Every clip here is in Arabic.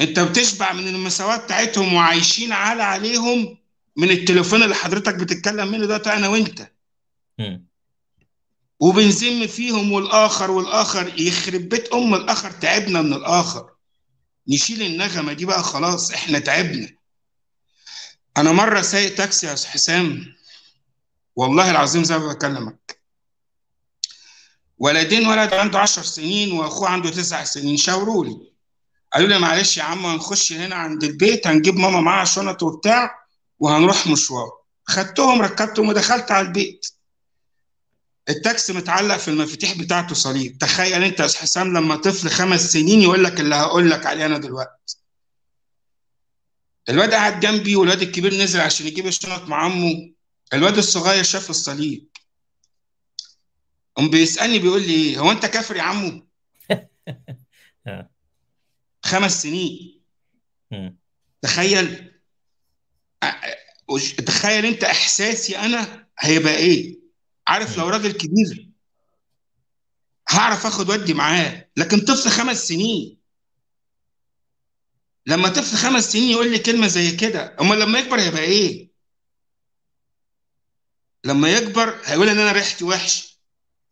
انت بتشبع من المساواة بتاعتهم وعايشين على عليهم من التليفون اللي حضرتك بتتكلم منه ده أنا وانت. مم. وبنذم فيهم والآخر والآخر يخرب بيت أم الآخر تعبنا من الآخر. نشيل النغمة دي بقى خلاص إحنا تعبنا. أنا مرة سايق تاكسي يا حسام. والله العظيم زي ما بكلمك. ولدين ولد عنده 10 سنين وأخوه عنده 9 سنين شاوروا لي قالوا لي معلش يا عم هنخش هنا عند البيت هنجيب ماما معاها شنط وبتاع وهنروح مشوار. خدتهم ركبتهم ودخلت على البيت. التاكسي متعلق في المفاتيح بتاعته صليب. تخيل انت يا حسام لما طفل خمس سنين يقول لك اللي هقول لك عليه أنا دلوقتي. الواد قاعد جنبي والواد الكبير نزل عشان يجيب الشنط مع عمه. الواد الصغير شاف الصليب. قام بيسألني بيقول لي إيه؟ هو أنت كافر يا عمو؟ آه. خمس سنين. تخيل. تخيل أنت إحساسي أنا هيبقى إيه؟ عارف لو راجل كبير هعرف آخد ودي معاه لكن طفل خمس سنين. لما طفل خمس سنين يقول لي كلمة زي كده أمال لما يكبر هيبقى إيه؟ لما يكبر هيقول إن أنا ريحتي وحش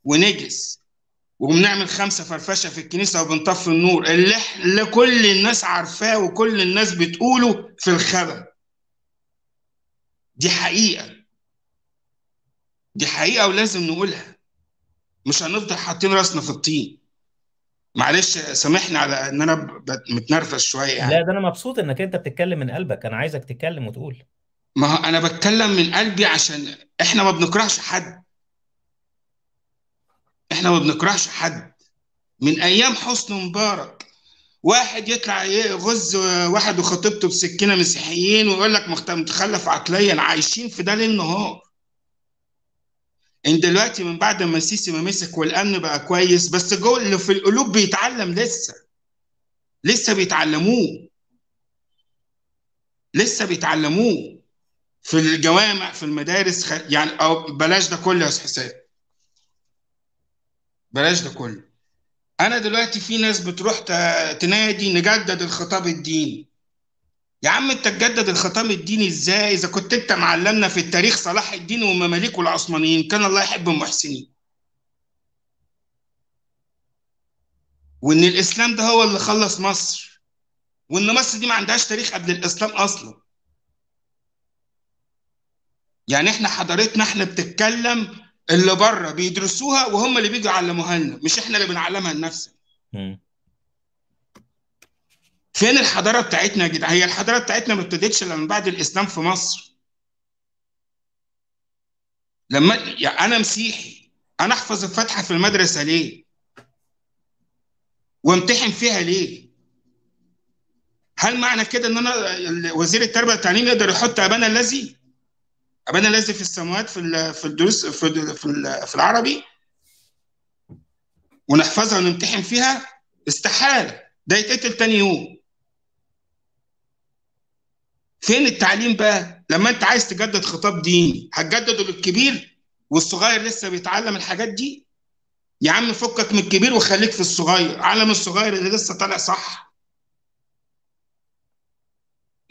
ونجس. وبنعمل خمسة فرفشة في الكنيسة وبنطفي النور اللي, اللي كل الناس عارفاه وكل الناس بتقوله في الخبر. دي حقيقة. دي حقيقة ولازم نقولها. مش هنفضل حاطين راسنا في الطين. معلش سامحني على إن أنا متنرفز شوية يعني. لا ده أنا مبسوط إنك أنت بتتكلم من قلبك. أنا عايزك تتكلم وتقول. ما أنا بتكلم من قلبي عشان إحنا ما بنكرهش حد. إحنا ما بنكرهش حد. من أيام حسني مبارك واحد يطلع يغز واحد وخطيبته بسكينة مسيحيين ويقول لك متخلف عقليا عايشين في ده ليل نهار إن دلوقتي من بعد ما السيسي ما مسك والأمن بقى كويس بس جوه اللي في القلوب بيتعلم لسه. لسه بيتعلموه. لسه بيتعلموه. في الجوامع في المدارس. يعني أو بلاش ده كله يا حسام. بلاش ده كله. أنا دلوقتي في ناس بتروح تنادي نجدد الخطاب الديني. يا عم أنت تجدد الخطاب الديني إزاي؟ إذا كنت أنت معلمنا في التاريخ صلاح الدين والمماليك والعثمانيين كان الله يحب المحسنين. وإن الإسلام ده هو اللي خلص مصر. وإن مصر دي ما عندهاش تاريخ قبل الإسلام أصلا. يعني إحنا حضارتنا إحنا بتتكلم اللي بره بيدرسوها وهم اللي بيجوا يعلموها لنا مش إحنا اللي بنعلمها لنفسنا. فين الحضارة بتاعتنا يا جدعان؟ هي الحضارة بتاعتنا ما ابتدتش إلا من بعد الإسلام في مصر. لما يعني أنا مسيحي أنا أحفظ الفاتحه في المدرسة ليه؟ وامتحن فيها ليه؟ هل معنى كده إن أنا وزير التربية والتعليم يقدر يحط أبانا الذي؟ ابانا الذي في السماوات في في الدروس في في ال- في العربي ونحفظها ونمتحن فيها استحالة. ده يتقتل تاني يوم. فين التعليم بقى؟ لما أنت عايز تجدد خطاب ديني هتجدده للكبير والصغير لسه بيتعلم الحاجات دي؟ يا عم فكك من الكبير وخليك في الصغير علم الصغير اللي لسه طالع صح.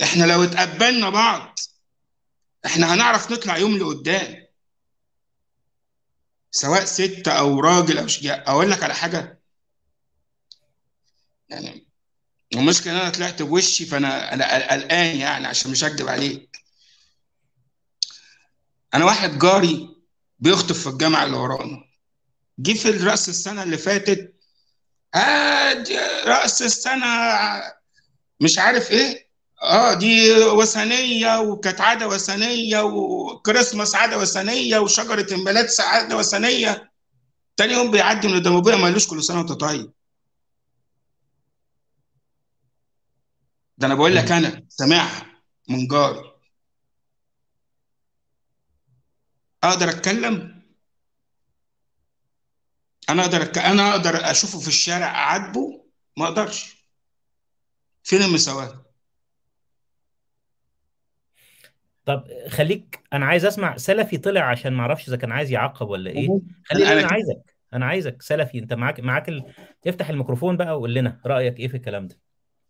إحنا لو اتقبلنا بعض إحنا هنعرف نطلع يوم لقدام. سواء ست أو راجل أو شجاع. أقول لك على حاجة. يعني المشكلة إن أنا طلعت بوشي فأنا أنا قلقان يعني عشان مش هكدب عليك. أنا واحد جاري بيخطب في الجامعة اللي ورانا. جه في رأس السنة اللي فاتت. آه رأس السنة. مش عارف إيه. آه دي وثنية وكانت عادة وثنية وكريسماس عادة وثنية وشجرة الميلاد عادة وثنية. تاني يوم بيعدي من قدام أبويا ما قالوش كل سنة وأنت طيب. ده أنا بقول لك أنا سامعها من جاري. أقدر أتكلم؟ أنا أقدر أك... أنا أقدر أشوفه في الشارع أعاتبه؟ ما أقدرش. فين المساواة؟ طب خليك أنا عايز أسمع سلفي طلع عشان ما أعرفش إذا كان عايز يعقب ولا إيه. خليني أنا أنا عايزك أنا عايزك سلفي أنت معاك معاك ال... افتح الميكروفون بقى وقول لنا رأيك إيه في الكلام ده.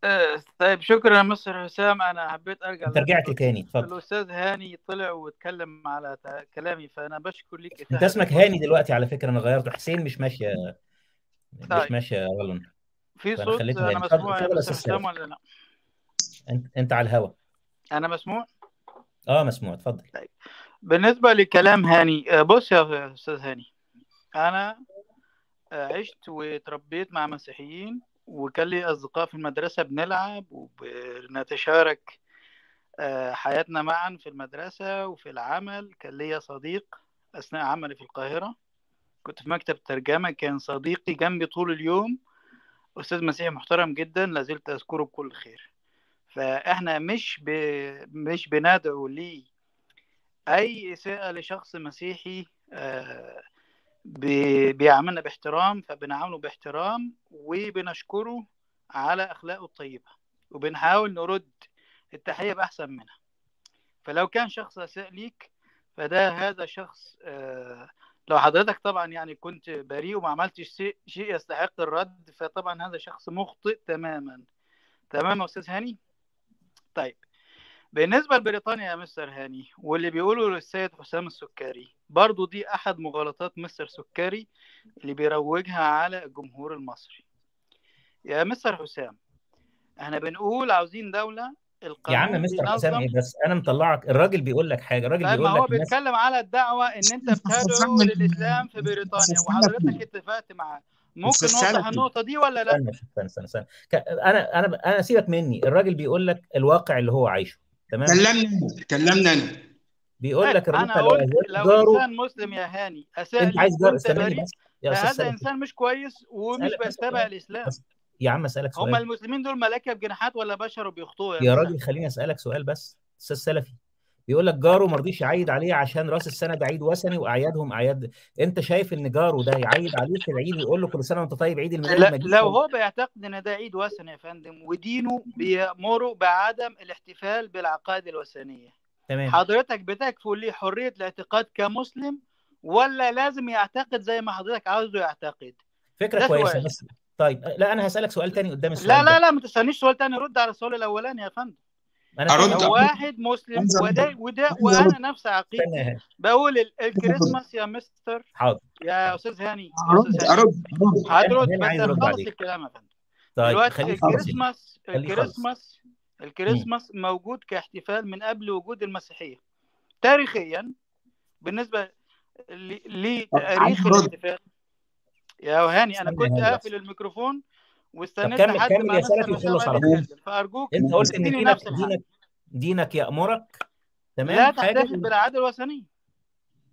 آه، طيب شكرا يا مستر حسام أنا حبيت أرجع أنت رجعت تاني اتفضل. الأستاذ هاني طلع واتكلم على كلامي فأنا بشكر ليك أنت اسمك هاني دلوقتي على فكرة أنا غيرته. حسين مش ماشية مش طيب. ماشية يا رولن في صوت خليته أنا مسموع يا اتفضل يا مستر أستاذ حسام. ولا لأ؟ أنت أنت على الهوا. أنا مسموع؟ آه مسموع اتفضل. بالنسبة لكلام هاني آه، بص يا أستاذ هاني أنا آه، عشت وتربيت مع مسيحيين وكان لي أصدقاء في المدرسة بنلعب وبنتشارك آه، حياتنا معا في المدرسة وفي العمل. كان ليا صديق أثناء عملي في القاهرة كنت في مكتب ترجمة كان صديقي جنبي طول اليوم أستاذ مسيحي محترم جدا لازلت أذكره بكل خير. فاحنا مش ب... مش بندعو لي أي اساءه لشخص مسيحي آه، بي- بيعاملنا باحترام فبنعامله باحترام وبنشكره على أخلاقه الطيبة وبنحاول نرد التحية بأحسن منها. فلو كان شخص أساء ليك فده هذا شخص آه، لو حضرتك طبعا يعني كنت بريء وما عملتش شيء يستحق الرد فطبعا هذا شخص مخطئ تماما. تمام يا أستاذ هاني؟ طيب. بالنسبة لبريطانيا يا مستر هاني واللي بيقوله السيد حسام السكري برضو دي أحد مغالطات مستر سكري اللي بيروجها على الجمهور المصري. يا مستر حسام إحنا بنقول عاوزين دولة يا عم القانون مستر حسام إيه بس؟ أنا مطلعك الراجل بيقول لك حاجة الراجل طيب بيقول هو لك الناس بيتكلم على الدعوة إن أنت بتدعو للإسلام في بريطانيا وحضرتك اتفقت معاه. ممكن نوضح سلفي. النقطة دي ولا لا؟ استنى استنى استنى, استنى. أنا أنا أنا سيبك مني الراجل بيقول لك الواقع اللي هو عايشه تمام كلمنا كلمنا أنا بيقول لك أنا الواقع اللي هو قلت عايشه. لو إنسان مسلم يا هاني أساء أنت عايز جار بريء بس يا سلفي إنسان مش كويس ومش بيتبع الإسلام بس- يا عم أسألك هم سؤال المسلمين دول ملائكه بجناحات ولا بشر وبيخطئوا يا مستر؟ راجل خليني أسألك سؤال بس أستاذ سلفي بيقول لك جاره ما رضيش يعيد عليه عشان راس السنة ده عيد وثني وأعيادهم أعياد. أنت شايف إن جاره ده يعيد عليه في العيد ويقول له كل سنة وأنت طيب عيد الميلاد لا لو هو بيعتقد إن ده عيد وثني يا فندم ودينه بيأمره بعدم الاحتفال بالعقائد الوثنية. تمام. حضرتك بتكفل ليه حرية الاعتقاد كمسلم ولا لازم يعتقد زي ما حضرتك عاوزه يعتقد؟ فكرة كويسة. بس. طيب لا أنا هسألك سؤال تاني قدام السؤال لا. لا لا ما تستنيش سؤال تاني رد على السؤال الأولاني يا فندم. أنا لو واحد مسلم. وده وده. وأنا نفس عقيدتي. بقول ال- الكريسماس يا مستر. حاضر. يا أستاذ هاني. أرد أرد أرد. هترد خلص. الكلام يا فندم. طيب دلوقتي الكريسماس. الكريسماس الكريسماس موجود كاحتفال من قبل وجود المسيحية. تاريخيا بالنسبة ل- لتاريخ. الاحتفال. يا هاني أنا كنت. قافل الميكروفون. واستنيت كمل- لحد كمل ما يا سلفي وخلص على طول. فأرجوك أنت قلت ان دينك دينك دينك يامرك تمام لا تحتفل بالعادة الوثنية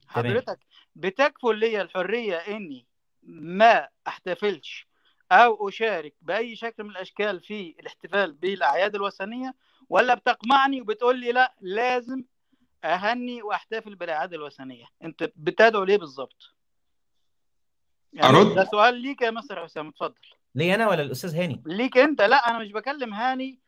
حضرتك بتكفل لي الحرية إني ما أحتفلش أو أشارك بأي شكل من الأشكال في الاحتفال بالأعياد الوثنية ولا بتقمعني وبتقول لي لا لازم أهني وأحتفل بالأعياد الوثنية. أنت بتدعو ليه بالظبط؟ يعني أرد؟ ده سؤال ليك يا مستر حسام اتفضل. ليه أنا ولا الأستاذ هاني؟ ليك أنت. لا أنا مش بكلم هاني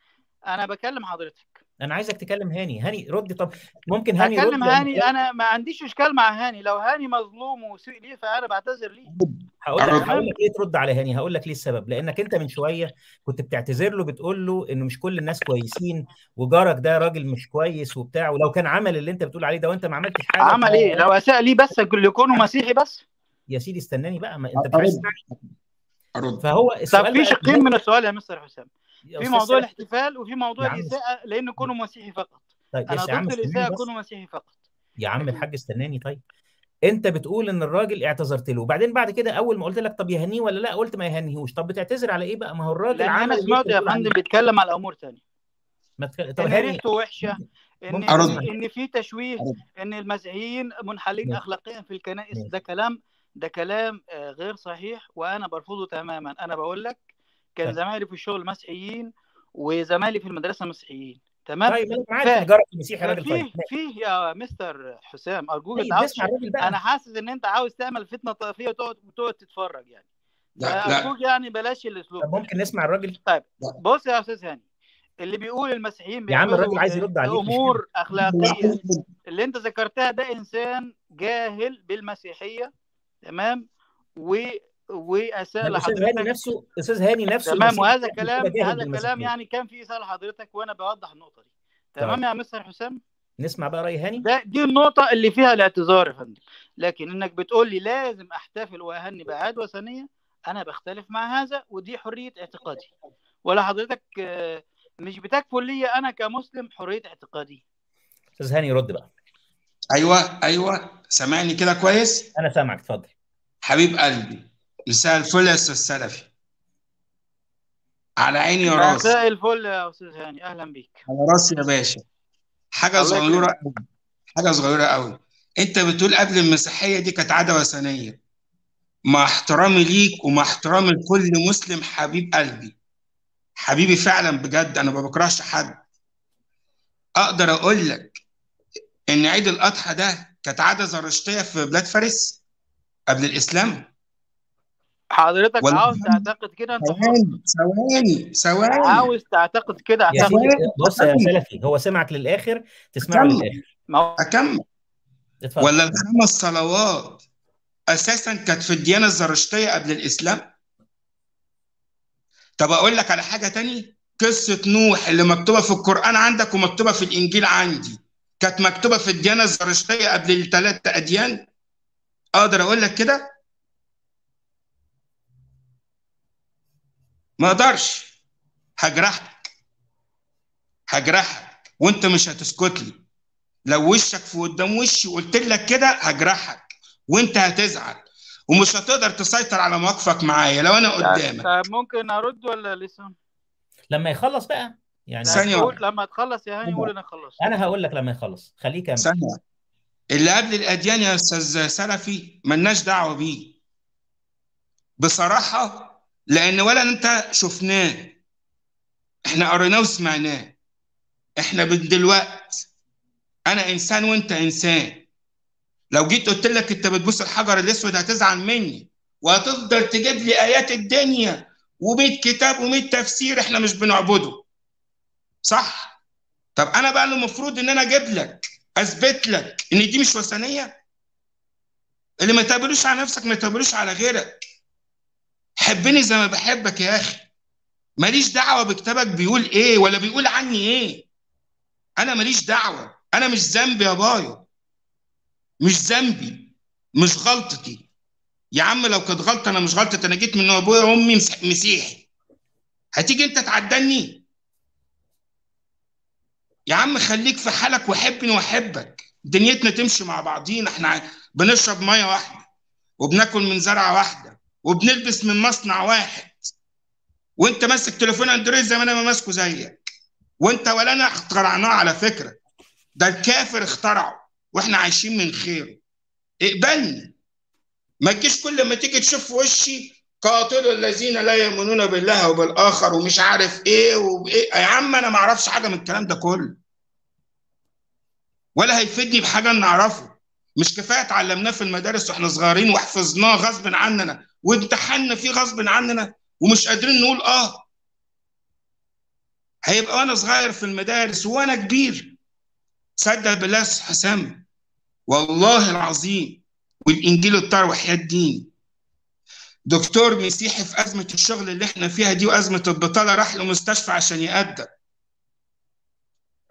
أنا بكلم حضرتك. أنا عايزك تكلم هاني. هاني ردي طب ممكن هاني يرد هكلم لأن- هاني أنا ما عنديش إشكال مع هاني. لو هاني مظلوم وسيء ليه فأنا بعتذر ليه. هقول لك. هقول لك ليه ترد على هاني. هقول لك ليه السبب. لأنك أنت من شوية كنت بتعتذر له بتقول له إنه مش كل الناس كويسين وجارك ده راجل مش كويس وبتاع. ولو كان عمل اللي أنت بتقول عليه ده وأنت ما عملتش حاجة عمل إيه؟ لو أساء ليه بس؟ يكونوا مسيحي بس. يا سيدي استناني بقى. ما أنت مش عايز أرد. فهو طب السؤال في بقى شقين من السؤال يا مستر حسام. في موضوع. الاحتفال وفي موضوع الإساءة لأن كونوا مسيحي فقط. طيب أنا بس يا عم ضد الاساءه كونوا مسيحي فقط. يا عم الحاج استناني طيب. أنت بتقول إن الراجل اعتذرت له وبعدين بعد كده أول ما قلت لك طب يهنيه ولا لأ قلت ما يهنيهوش. طب بتعتذر على إيه بقى؟ ما هو الراجل عمل أنا اللي سمعت انت يا. فندم بيتكلم على أمور ثانية ما تك... طب ريحته وحشة إن. إن في تشويه أرد. إن المسيحيين منحلين. اخلاقيا في الكنائس. ده كلام ده كلام آه، غير صحيح وأنا برفضه تماما. أنا بقول لك كان طيب. زمايلي في الشغل مسيحيين وزمايلي في المدرسة مسيحيين. تمام؟ طيب أنا عارف فاهم. ان جارك المسيحي راجل. طيب فيه يا مستر حسام أرجوك طيب انت عاوز الراجل بقى. أنا حاسس إن أنت عاوز تعمل فتنة طائفية وتقعد وتقعد تتفرج يعني. لا لا. أرجوك يعني بلاش الأسلوب طب. ممكن نسمع الراجل؟ بص يا أستاذ هاني اللي بيقول المسيحيين يا عم الراجل عايز يرد عليك، أمور أخلاقية. اللي أنت ذكرتها ده إنسان جاهل بالمسيحية. تمام؟ واساء الاستاذ هاني لحضرتك نفسه أستاذ هاني نفسه تمام وهذا كلام هذا كلام يعني كان في اساءه لحضرتك وأنا بوضح النقطة دي. تمام. طيب يا مستر حسام؟ نسمع بقى رأي هاني. ده دي النقطة اللي فيها الاعتذار يا فندم. لكن إنك بتقول لي لازم أحتفل وأهني باعياد وثنية أنا بختلف مع هذا ودي حرية اعتقادي. ولا حضرتك آه، مش بتكفل لي أنا كمسلم حرية اعتقادي؟ أستاذ هاني رد بقى. أيوه أيوه. سامعني كده كويس؟ أنا سامعك اتفضل. حبيب قلبي مساء الفل يا أستاذ سلفي. على عيني وراسي مساء الفل يا أستاذ هاني أهلا بيك. على راسي يا باشا. حاجة صغيرة قوي حاجة صغيرة قوي أنت بتقول قبل المسيحية دي كانت عادة وثنية. مع احترامي ليك ومع احترامي لكل مسلم حبيب قلبي. حبيبي فعلا بجد أنا ما بكرهش حد. أقدر أقول لك إن عيد الأضحى ده كانت عادة زرشتية في بلاد فارس؟ قبل الإسلام؟ حضرتك ولا عاوز تعتقد كده؟ انت ثواني ثواني ثواني. عاوز تعتقد كده؟ اعتقد بص يا سلفي هو سمعك للآخر تسمعه أكمل. للآخر. ما أكمل. اتفضل. ولا الخمس صلوات أساسا كانت في الديانة الزرشتية قبل الإسلام؟ طب أقول لك على حاجة تاني. قصة نوح اللي مكتوبة في القرآن عندك ومكتوبة في الإنجيل عندي كانت مكتوبة في الديانة الزرشتية قبل الثلاث أديان؟ أقدر أقول لك كده؟ ما أقدرش. هجرحك. هجرحك. وانت مش هتسكت لي. لو وشك في قدام وشي وقلت لك كده هجرحك. وانت هتزعل. ومش هتقدر تسيطر على مواقفك معايا. لو أنا طب قدامك. طب ممكن ارد ولا لسه؟ لما يخلص بقى. يعني واحدة. لما تخلص يا هاني قول أنا خلصت أنا هقول لك لما يخلص. خليه ثانية واحدة. اللي قبل الأديان يا أستاذ سلفي ملناش دعوة بيه. بصراحة لأن ولا أنت شفناه. إحنا قريناه وسمعناه. إحنا من دلوقت. أنا إنسان وأنت إنسان. لو جيت قلت لك أنت بتبوس الحجر الأسود هتزعل مني. وهتفضل تجيب لي آيات الدنيا و100 كتاب و100 تفسير إحنا مش بنعبده. صح؟ طب أنا بقى اللي المفروض إن أنا أجيب لك. أثبت لك إن دي مش وثنية؟ اللي ما تقبلوش على نفسك ما تقبلوش على غيرك. حبني زي ما بحبك يا أخي. ماليش دعوة بكتابك بيقول إيه ولا بيقول عني إيه. أنا ماليش دعوة. أنا مش ذنبي يا بايو. مش ذنبي. مش غلطتي. يا عم لو كانت غلطة أنا مش غلطتي أنا جيت من أبويا وأمي مس- مسيحي. هتيجي أنت تعدلني؟ يا عم خليك في حالك وحبني وأحبك. دنيتنا تمشي مع بعضينا. إحنا بنشرب مية واحدة وبناكل من زرعة واحدة وبنلبس من مصنع واحد. وانت ماسك تليفون أندرويد زي ما أنا ماسكه زيك. وانت ولا انا اخترعناه على فكرة. ده الكافر اخترعه وإحنا عايشين من خيره. اقبلني. ما تجيش كل ما تيجي تشوف وشي قاتلوا الذين لا يؤمنون بالله وبالآخر ومش عارف إيه وإيه. يا عم أنا ما أعرفش حاجة من الكلام ده كله. ولا هيفيدني بحاجة نعرفه مش كفاية اتعلمناه في المدارس وإحنا صغيرين وحفظناه غصب عننا وامتحنا فيه غصب عننا ومش قادرين نقول آه. هيبقى وأنا صغير في المدارس وأنا كبير. صدق بالله حسام. والله العظيم. والإنجيل الطاهر وحياة الدين. دكتور مسيحي في أزمة الشغل اللي إحنا فيها دي وأزمة البطالة راح لمستشفى عشان يقدم.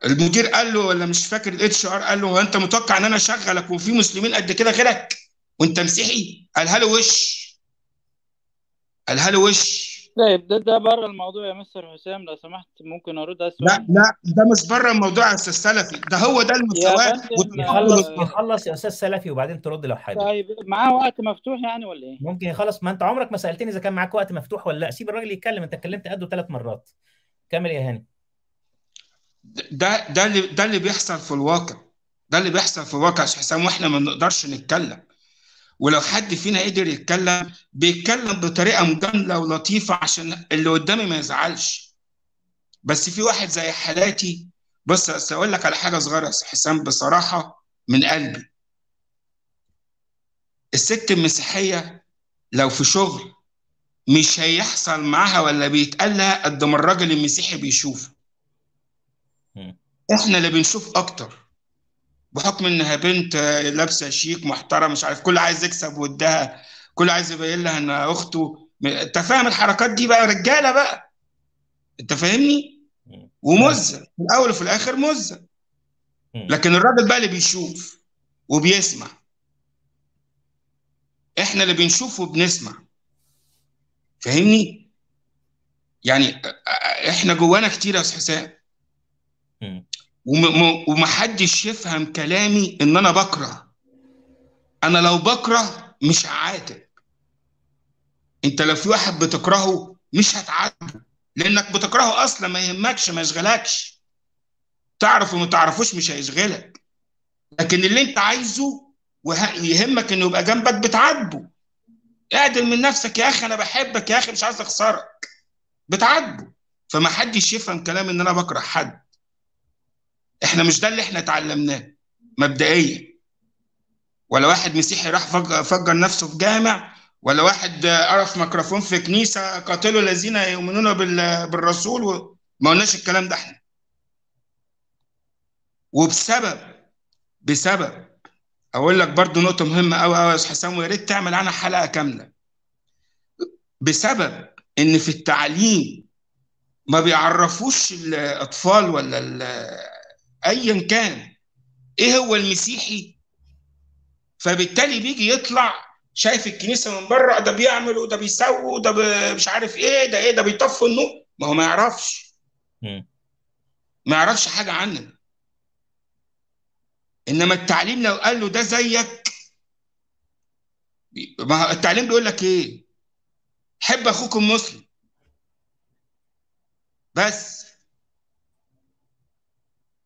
المدير قال له ولا مش فاكر ال HR قال له هو أنت متوقع إن أنا أشغلك وفي مسلمين قد كده غيرك وأنت مسيحي؟ قالها له وش. قالها له وش. طيب ده ده بره الموضوع يا مستر حسام. لو سمحت ممكن أرد على لا لا ده مش بره الموضوع يا أستاذ سلفي. ده هو ده فندم يخلص يخلص يا أستاذ سلفي وبعدين ترد لو حابب. طيب معاه وقت مفتوح يعني ولا إيه؟ ممكن يخلص. ما أنت عمرك ما سألتني إذا كان معاك وقت مفتوح ولا لأ. سيب الراجل يتكلم. أنت اتكلمت قده ثلاث مرات. كمل يا هاني. ده ده اللي ده اللي بيحصل في الواقع. ده اللي بيحصل في الواقع يا حسام وإحنا ما بنقدرش نتكلم. ولو حد فينا قدر يتكلم بيتكلم بطريقة مجاملة ولطيفة عشان اللي قدامي ما يزعلش. بس في واحد زي حالاتي بص أصل أقول لك على حاجة صغيرة يا حسام. بصراحة من قلبي الست المسيحية لو في شغل مش هيحصل معاها ولا بيتقال لها قد ما الراجل المسيحي بيشوف مم. إحنا اللي بنشوف أكتر. بحكم إنها بنت لابسة شيك محترم مش عارف كل عايز يكسب ودها كل عايز يبين لها ان أخته. أنت فاهم الحركات دي بقى رجالة بقى. أنت فاهمني؟ ومزة. في الأول وفي الآخر مزة. لكن الراجل بقى اللي بيشوف وبيسمع. إحنا اللي بنشوف وبنسمع. فاهمني؟ يعني إحنا جوانا كتير يا أستاذ حسام. ومحدش يفهم كلامي إن أنا بكره. أنا لو بكره مش هعاتب. أنت لو في واحد بتكرهه مش هتعاتبه لأنك بتكرهه أصلا ما يهمكش ما يشغلكش. تعرف وما تعرفوش مش هيشغلك. لكن اللي أنت عايزه ويهمك إنه يبقى جنبك بتعاتبه. اعدل من نفسك يا أخي أنا بحبك يا أخي مش عايز أخسرك. بتعاتبه. فما حدش يفهم كلام إن أنا بكره حد. إحنا مش ده اللي إحنا اتعلمناه مبدئيا ولا واحد مسيحي راح فجر نفسه في جامع ولا واحد قرف ميكروفون في كنيسة قاتلوا الذين يؤمنون بالرسول. ما قلناش الكلام ده إحنا وبسبب بسبب أقول لك برضو نقطة مهمة قوي قوي يا أستاذ حسام ويا ريت تعمل عنها حلقة كاملة بسبب إن في التعليم ما بيعرفوش الأطفال ولا ايا كان إيه هو المسيحي؟ فبالتالي بيجي يطلع شايف الكنيسة من بره ده بيعمل وده بيسوي وده مش عارف إيه ده إيه ده بيطفي النور. ما هو ما يعرفش. ما يعرفش حاجة عننا إنما التعليم لو قال له ده زيك ما التعليم بيقول لك إيه؟ حب أخوك المسلم. بس.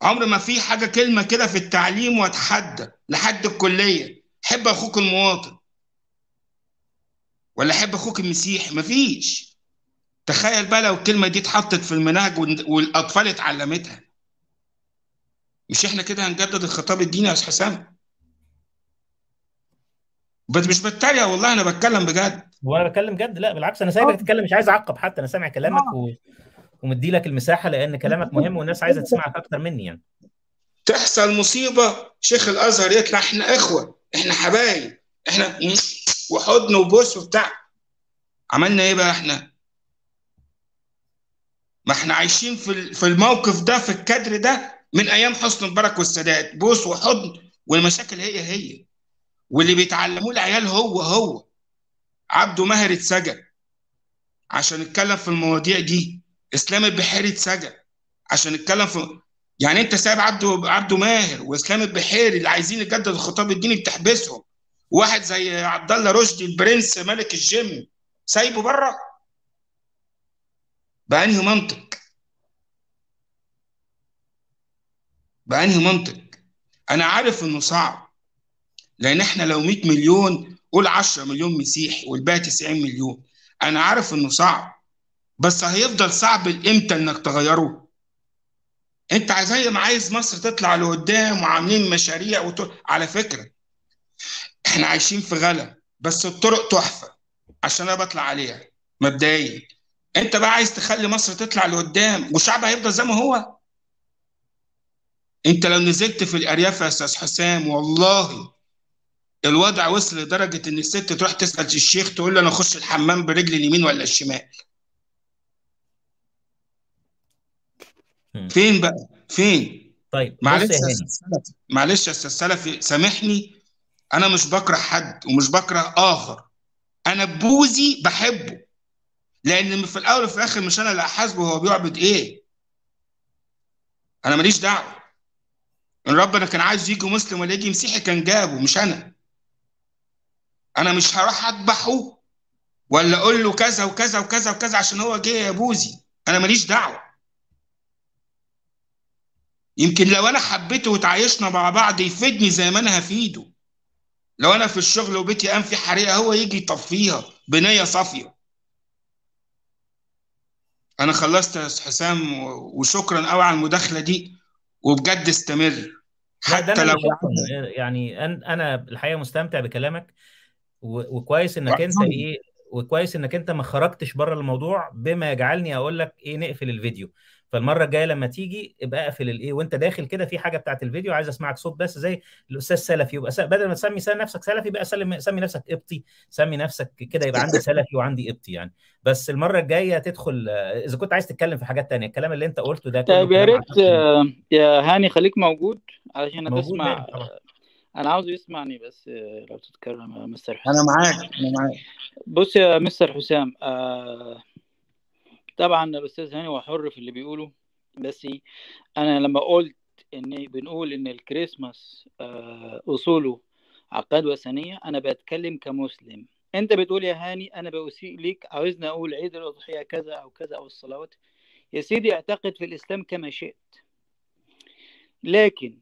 عمر ما في حاجة كلمة كده في التعليم واتحدى لحد الكلية. حب أخوك المواطن. ولا حب أخوك المسيحي مفيش تخيل بقى لو الكلمة دي اتحطت في المناهج والأطفال اتعلمتها. مش إحنا كده هنجدد الخطاب الديني يا أستاذ حسام؟ بس مش بتريق والله أنا بتكلم بجد. هو أنا بتكلم جد. لا بالعكس أنا سايبك تتكلم مش عايز أعقب حتى. أنا سامع كلامك و... ومدي لك المساحة لأن كلامك مهم والناس عايزة تسمعك أكتر مني يعني. تحصل مصيبة شيخ الأزهر يطلع إحنا إخوة إحنا حبايب إحنا وحضن وبوس وبتاع. عملنا إيه بقى إحنا؟ ما إحنا عايشين في في الموقف ده في الكادر ده من أيام حسني مبارك والسادات. بوس وحضن والمشاكل هي هي. واللي بيتعلموه العيال هو هو. عبده ماهر اتسجن. عشان يتكلم في المواضيع دي. إسلام البحيري اتسجن. عشان يتكلم في يعني أنت سايب عبده عبده ماهر وإسلام البحيري اللي عايزين يجدد الخطاب الديني بتحبسهم واحد زي عبد الله رشدي البرنس ملك الجيم سايبه بره. بأنهي منطق؟ بأنهي منطق؟ أنا عارف إنه صعب. لأن إحنا لو 100 مليون قول 10 مليون مسيحي والباقي 90 مليون. أنا عارف إنه صعب. بس هيفضل صعب لإمتى إنك تغيره. أنت زي ما عايز مصر تطلع لقدام وعاملين مشاريع وت... على فكرة إحنا عايشين في غلا بس الطرق تحفة عشان أنا بطلع عليها مبدئيا. انت بقى عايز تخلي مصر تطلع لقدام والشعب هيفضل زي ما هو؟ انت لو نزلت في الأرياف يا أستاذ حسام والله الوضع وصل لدرجة إن الست تروح تسأل الشيخ تقول له أنا أخش الحمام برجل اليمين ولا الشمال. فين بقى؟ فين؟ طيب معلش يا أستاذ معلش يا أستاذ سلفي سامحني. أنا مش بكره حد ومش بكره آخر. أنا بوزي بحبه. لأن في الأول وفي الآخر مش أنا اللي أحاسبه هو بيعبد إيه. أنا ماليش دعوة. إن ربنا كان عايز يجي مسلم ولا يجي مسيحي كان جابه مش أنا. أنا مش هروح أذبحه ولا أقول له كذا وكذا وكذا وكذا عشان هو جه يا بوزي أنا ماليش دعوة. يمكن لو أنا حبيته وتعايشنا مع بعض يفيدني زي ما أنا هفيده. لو أنا في الشغل وبيتي قام في حريقة هو يجي يطفيها بنية صافية. أنا خلصت يا حسام وشكرا قوي على المداخلة دي وبجد استمر. حتى لو يعني أنا الحقيقة مستمتع بكلامك وكويس إنك أنت إيه وكويس إنك أنت ما خرجتش بره الموضوع بما يجعلني أقول لك إيه نقفل الفيديو. فالمرة الجاية لما تيجي ابقى اقفل الايه وانت داخل كده في حاجة بتاعت الفيديو عايز اسمعك صوت بس زي الأستاذ سلفي يبقى بدل ما تسمي نفسك سلفي بقى سلم سمي نفسك قبطي سمي نفسك كده يبقى عندي سلفي وعندي قبطي يعني. بس المرة الجاية تدخل إذا كنت عايز تتكلم في حاجات تانية الكلام اللي انت قلته ده طيب يا كلام ريت يا هاني خليك موجود علشان تسمع. أنا عاوز يسمعني بس لو تتكلم يا مستر أنا حسام. معاك أنا معاك. بص يا مستر حسام آه، طبعا الأستاذ هاني هو حر في اللي بيقوله بس أنا لما قلت إن بنقول إن الكريسماس آه، أصوله عقائد وثنية أنا بتكلم كمسلم. أنت بتقول يا هاني أنا بأسيء ليك عاوزني أقول عيد الأضحية كذا أو كذا أو الصلوات. يا سيدي أعتقد في الإسلام كما شئت. لكن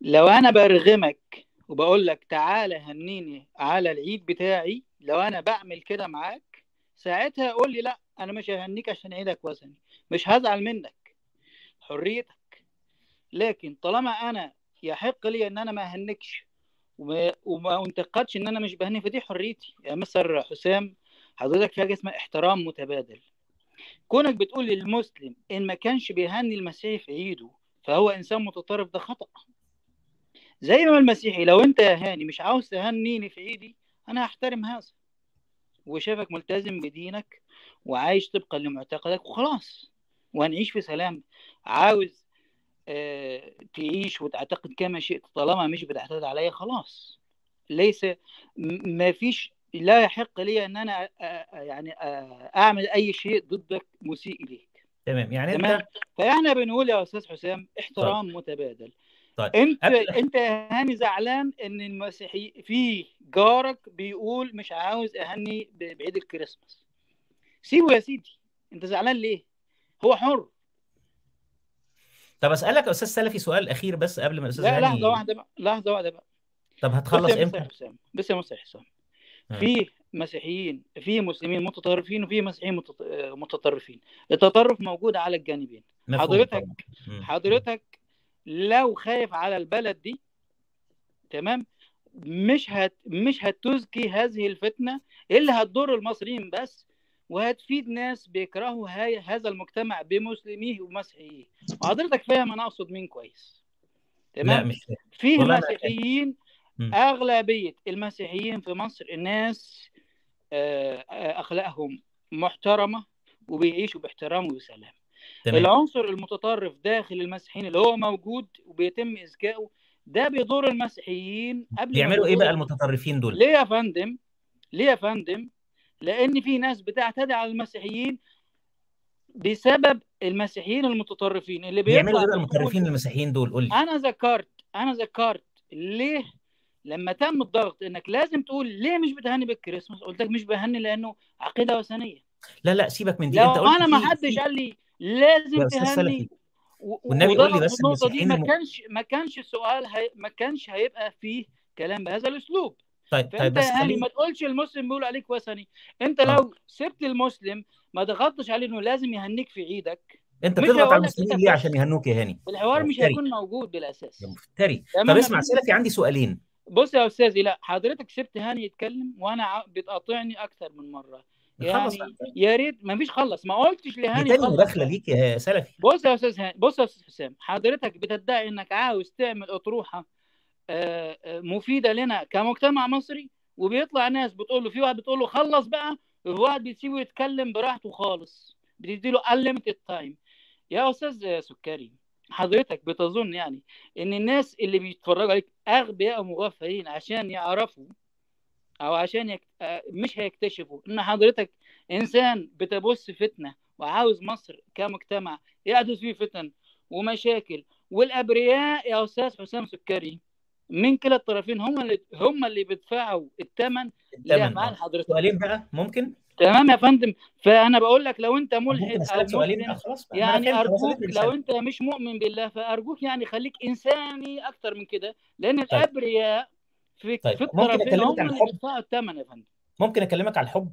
لو أنا برغمك وبقول لك تعالى هنيني على العيد بتاعي لو أنا بعمل كده معاك ساعتها قول لي لأ. أنا مش ههنيك عشان عيدك وثني مش هزعل منك حريتك. لكن طالما أنا يحق لي إن أنا ما أهنكش وما, وما انتقدش إن أنا مش بهني فدي حريتي. يا مستر حسام حضرتك في حاجة اسمها احترام متبادل. كونك بتقول للمسلم إن ما كانش بيهني المسيحي في عيده فهو إنسان متطرف ده خطأ. زي ما المسيحي لو أنت يا هاني مش عاوز تهنيني في عيدي أنا هحترم هذا. وشافك ملتزم بدينك وعايش طبقا لمعتقدك وخلاص. وهنعيش في سلام. عاوز آه تعيش وتعتقد كما شئت طالما مش بتعترض عليا خلاص. ليس ما فيش لا يحق لي أن أنا يعني أعمل أي شيء ضدك مسيء إليك. تمام. يعني تمام؟ أنت فإحنا بنقول يا أستاذ حسام احترام طيب. متبادل. طيب. أنت قبل أنت هاني زعلان إن المسيحي في جارك بيقول مش عاوز أهني بعيد الكريسماس. سيبه يا سيدي. انت زعلان ليه؟ هو حر. طب أسألك يا أستاذ سلفي سؤال أخير بس قبل ما الأستاذ لا لحظة واحدة بقى. لحظة واحدة بقى. طب هتخلص إمتى؟ بص يا مستر حسام. آه. في مسيحيين في مسلمين متطرفين وفي مسيحيين متط- متطرفين. التطرف موجود على الجانبين. حضرتك طبعا. حضرتك لو خايف على البلد دي تمام مش هت مش هتزكي هذه الفتنة اللي هتضر المصريين بس. وهتفيد ناس بيكرهوا هاي هذا المجتمع بمسلميه ومسيحييه وحضرتك فاهم أنا أقصد مين كويس. تمام؟ مش فيه مسيحيين. أغلبية المسيحيين في مصر ناس آه، آه، أخلاقهم محترمة وبيعيشوا باحترام وبسلام تمام. العنصر المتطرف داخل المسيحيين اللي هو موجود وبيتم اذكائه ده بيضر المسيحيين قبل بيعملوا إيه بقى المتطرفين دول؟ ليه يا فندم؟ ليه يا فندم؟ لأن في ناس بتعتدي على المسيحيين بسبب المسيحيين المتطرفين اللي بيعملوا إيه المتطرفين المسيحيين دول؟ قول لي. أنا ذكرت أنا ذكرت ليه لما تم الضغط إنك لازم تقول ليه مش بتهني بالكريسماس؟ قلت لك مش بهني لأنه عقيدة وثنية. لا لا سيبك من دي. لو أنت قلت أنا ما حدش قال لي لازم تهني والنبي قول لي بس النقطة دي ما. كانش ما كانش السؤال هي ما كانش هيبقى فيه كلام بهذا الأسلوب. طيب طيب بس يا خليني ما تقولش المسلم بيقول عليك وثني. انت آه. لو سبت المسلم ما ضغطتش عليه إنه لازم يهنيك في عيدك. انت بتضغط على المسلمين ليه عشان يهنوك يا هاني؟ الحوار يا مش هيكون موجود يا بالاساس مفتري طب يا اسمع سلفي عندي سؤالين. بص يا أستاذي لا حضرتك سبت هاني يتكلم وأنا بتقاطعني أكتر من مرة. يعني يا ريت ما فيش خلص. ما قلتش دي لهاني تاني مداخلة ليك يا سلفي. بص يا أستاذ هاني بص يا أستاذ حسام حضرتك بتدعي إنك عاوز تعمل أطروحة آه، آه، مفيدة لنا كمجتمع مصري وبيطلع ناس بتقول له في واحد بتقول له خلص بقى وفي واحد بتسيبه يتكلم براحته خالص بتدي له unlimited time. يا أستاذ سكري حضرتك بتظن يعني إن الناس اللي بيتفرجوا عليك أغبياء ومغفلين عشان يعرفوا أو عشان يك... مش هيكتشفوا إن حضرتك إنسان بتبث فتنة وعاوز مصر كمجتمع يحدث فيه فتن ومشاكل. والأبرياء يا أستاذ حسام سكري من كلا الطرفين هم اللي هم اللي بيدفعوا الثمن لافعال آه. حضرتك سؤالين بقى ممكن؟ تمام يا فندم. فأنا بقول لك لو أنت ملحد أو سؤالين خلاص. يعني أرجوك لو أنت مش مؤمن بالله فأرجوك يعني خليك إنساني أكتر من كده لأن طيب. الأبرياء في طيب. في ممكن الطرفين هم اللي الحب؟ بيدفعوا الثمن يا فندم. ممكن أكلمك عن الحب؟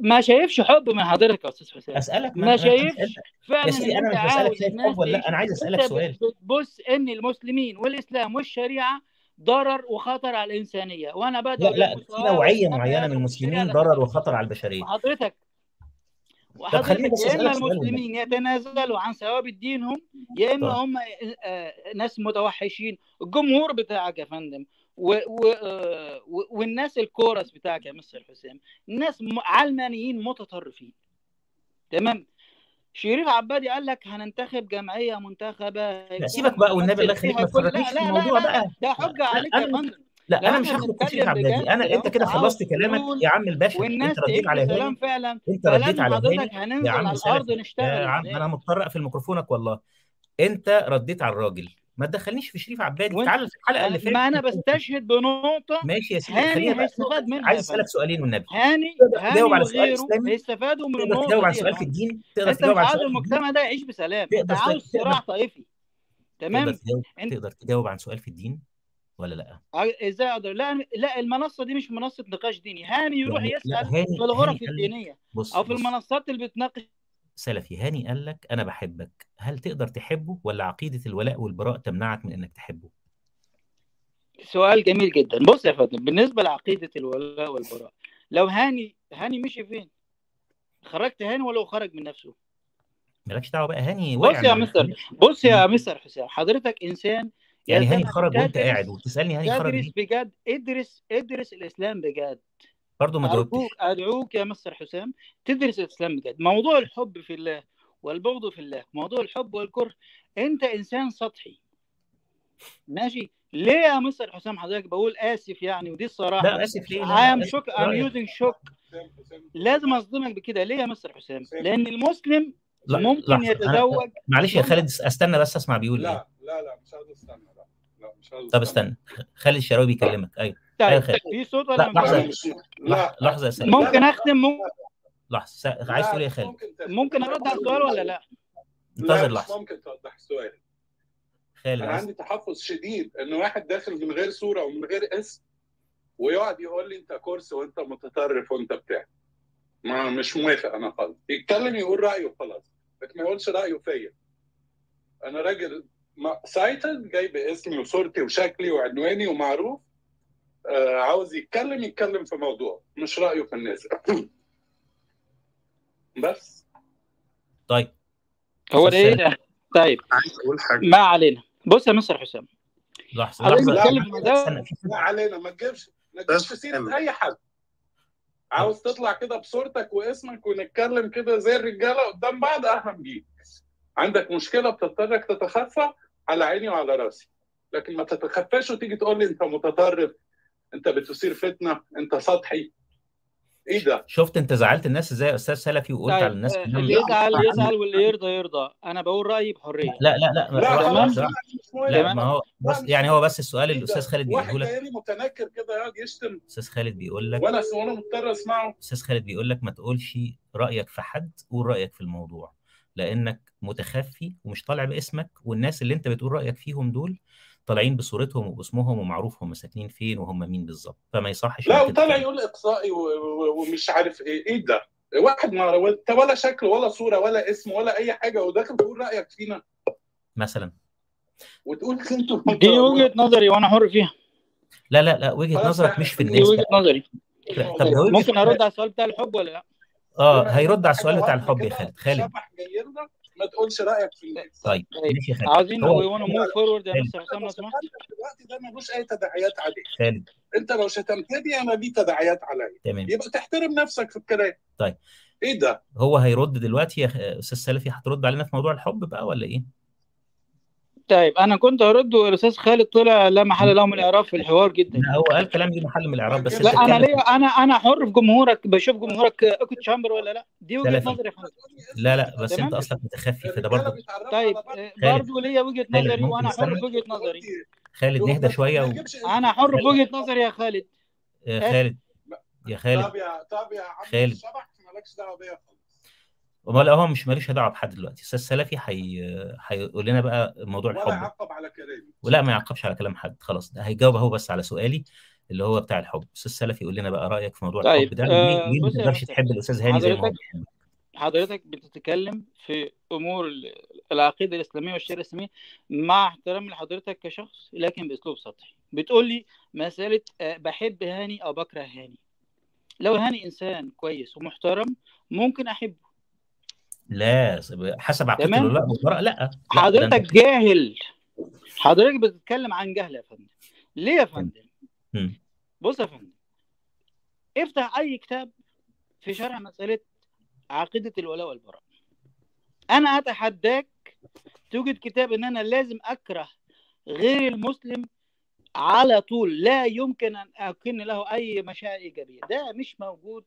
ما شايفش حب من حضرتك يا أستاذ حسام. أسألك ما ما شايفش يا فعلا ان سيدي أنا مش بسألك شايف حب ولا لأ أنا عايز أسألك سؤال. بتبص إن المسلمين والإسلام والشريعة ضرر وخطر على الإنسانية. وأنا لا بدعو لا في للمساواه نوعية معينة يا من في المسلمين ضرر وخطر على البشرية. وحضرتك وحضرتك يا إما. المسلمين يتنازلوا عن ثوابت دينهم يا إما طيب. هم آه، ناس متوحشين. الجمهور بتاعك يا فندم و و آه، و- والناس الكورس بتاعك يا مستر حسام ناس علمانيين متطرفين. تمام؟ شريف عبادي قال لك هننتخب جمعية منتخبة. لا سيبك بقى والنبي الله يخليك ما تفرجنيش في الموضوع بقى. ده حجة عليك يا فندم. لا أنا مش هاخد تشريف عبادي أنا أنت كده خلصت كلامك يا عم الباشا. والناس انت رديت على هاني. فعلا. أنت رديت على هاني. هننزل يا عم على الأرض نشتغل يا عم أنا مضطر أقفل ميكروفونك والله. أنت رديت على الراجل. ما تدخلنيش في شريف عبادي تعال في الحلقة اللي فاتت ما أنا بستشهد بنقطة. ماشي يا سيدي هاني هيستفاد منها عايز أسألك سؤالين والنبي هاني تجاوب على سؤال اسلامي هيستفادوا من تقدر النقطة تجاوب على سؤال في الدين؟ تقدر تجاوب على سؤال المجتمع ده؟ يعيش بسلام. أنت عاوز صراع طائفي. تقدر تمام تجاوب أنت تقدر تجاوب عن سؤال في الدين ولا لأ؟ إزاي أقدر؟ لا لا المنصة دي مش منصة نقاش ديني. هاني يروح يعني يسأل في الغرف الدينية بص أو في بص. المنصات اللي بتناقش سلفي هاني قال لك أنا بحبك هل تقدر تحبه ولا عقيدة الولاء والبراء تمنعك من إنك تحبه؟ سؤال جميل جدا. بص يا فندم بالنسبة لعقيدة الولاء والبراء لو هاني هاني مشي فين؟ خرجت هاني ولا هو خرج من نفسه؟ مالكش دعوة بقى هاني بص يا مستر بص يا مستر حسام حضرتك إنسان يعني هاني خرج وأنت قاعد وتسألني هاني خرج ليه؟ بجد ادرس ادرس الإسلام بجد. برضه ما جاوبتش. ادعوك يا مستر حسام تدرس الإسلام بجد. موضوع الحب في الله والبغض في الله موضوع الحب والكره أنت إنسان سطحي. ماشي؟ ليه يا مستر حسام حضرتك بقول آسف يعني؟ ودي الصراحة. لا آسف ليه؟ آسف. shock I'm رأيك. using shock. لازم أصدمك بكده. ليه يا مستر حسام؟ لأن المسلم لا ممكن لحظة. أنا- يتزوج. معلش يا خالد استنى بس أسمع بيقول إيه. لا لا لا مش عايز أستنى لا لا مش عايز طب استنى خالد الشراوي بيكلمك. أيوه. طيب خير. في صوت لا، ولا مش لا. لحظة يا سلام ممكن أختم؟ ممكن, لحظة. سا- عايز تقول إيه يا خالد؟ ممكن أرد على السؤال ولا لا؟ انتظر لحظة. ممكن توضح السؤال. خالد أنا عندي تحفظ شديد إن واحد داخل من غير صورة ومن غير اسم ويقعد يقول لي أنت كورس وأنت متطرف وأنت بتاع. ما مش موافق أنا خالص. يتكلم يقول رأيه وخلاص لكن ما يقولش رأيه فيا. أنا راجل سايتد جاي باسمي وصورتي وشكلي وعنواني ومعروف. عاوز يتكلم يتكلم في موضوع مش رأيه في الناس. بس. طيب. هو ده إيه طيب. عايز أقول حاجة. ما علينا. بص يا مستر حسام. لحظة لحظة. لا علينا ما تجيبش ما تجيبش سيرة أي حد. عاوز تطلع كده بصورتك واسمك ونتكلم كده زي الرجالة قدام بعض أهلا بيك. عندك مشكلة بتضطرك تتخفى على عيني وعلى رأسي. لكن ما تتخفاش وتيجي تقول لي أنت متطرف انت بتثير فتنة انت سطحي. إيه ده؟ شفت انت زعلت الناس إزاي يا أستاذ سلفي وقلت طيب على الناس كلهم؟ اللي يزعل يزعل واللي يرضى يرضى. أنا بقول رأيي بحرية. لا لا لا لا لا. لا ما هو بس يعني هو بس السؤال اللي الاستاذ خالد بيقوله لك لي متنكر كده يقعد يشتم. أستاذ خالد بيقول لك وأنا وأنا مضطر أسمعه. أستاذ خالد بيقول لك ما تقولش رأيك في حد قول رأيك في الموضوع لأنك متخفي ومش طالع باسمك والناس اللي أنت بتقول رأيك فيهم دول طالعين بصورتهم وباسمهم ومعروف هم ساكنين فين وهم مين بالظبط فما يصحش لا وطالع. يقول إقصائي و- و- ومش عارف إيه إيه ده؟ واحد ما ولا شكل ولا صورة ولا اسم ولا أي حاجة وداخل تقول رأيك فينا. مثلا. وتقول إنتوا دي وجهة نظري وأنا حر فيها. لا لا لا وجهة نظرك مش في دي الناس. وجهة نظري. طب ممكن أرد على السؤال بتاع الحب ولا لا؟ آه هيرد على السؤال بتاع الحب يا خالد. خالد ما تقولش رأيك في الناس طيب طيب. ماشي يا خالد. عاوزين هو we وأنا move forward يا خالد. مستر حسام لو سمحت الوقت ده ملوش أي تداعيات عليك خالد. أنت لو شتمتني أنا ليه تداعيات عليا؟ تمام. يبقى تحترم نفسك في الكلام. طيب. إيه ده؟ هو هيرد دلوقتي يا أستاذ سلفي؟ هترد علينا في موضوع الحب بقى ولا إيه؟ طيب أنا كنت هرد والأستاذ خالد طلع لا محل له من الإعراب في الحوار جدا لا هو قال كلام ليه محل من الإعراب بس لا، أنا. ليه أنا أنا حر في جمهورك بشوف جمهورك echo chamber ولا لا دي وجهة. نظري يا لا لا بس. أنت اصلك متخفي فده برضه طيب. آه، خالد. برضه ليا وجهة خالد، نظري وأنا حر؟ في وجهة نظري خالد نهدى شوية و... أنا حر في وجهة نظري يا خالد آه، خالد يا خالد طب يا طب يا عم خالد. مالكش دعوة بيا خالص امال هو مش ماليش دعوة بحد دلوقتي. أستاذ سلفي هي... هيقول لنا بقى موضوع ولا الحب. يعقب على كلامي. ولا ما يعقبش على كلام حد خلاص. ده هيجاوب أهو بس على سؤالي اللي هو بتاع الحب. أستاذ سلفي يقول لنا بقى رأيك في موضوع طيب، الحب ده. آه، ليه ليه ما تقدرش. تحب الأستاذ هاني زي ما هو؟ حضرتك- بيحبك حضرتك بتتكلم في أمور ال- العقيدة الإسلامية والشريعة الإسلامية مع احترامي لحضرتك كشخص لكن بأسلوب سطحي. بتقول لي مسألة آه، بحب هاني أو بكره هاني. لو هاني إنسان كويس ومحترم ممكن أحبه. لا حسب والبراء لا لا، ده حضرتك جاهل. حضرتك بتتكلم عن جهل يا فندم. ليه يا فندم. بص يا فندم. افتح أي كتاب في شرح مسألة عقيدة الولاء والبراء. أنا أتحداك توجد كتاب إن أنا لازم أكره غير المسلم على طول. لا يمكن أن أكن له أي مشاعر إيجابية. ده مش موجود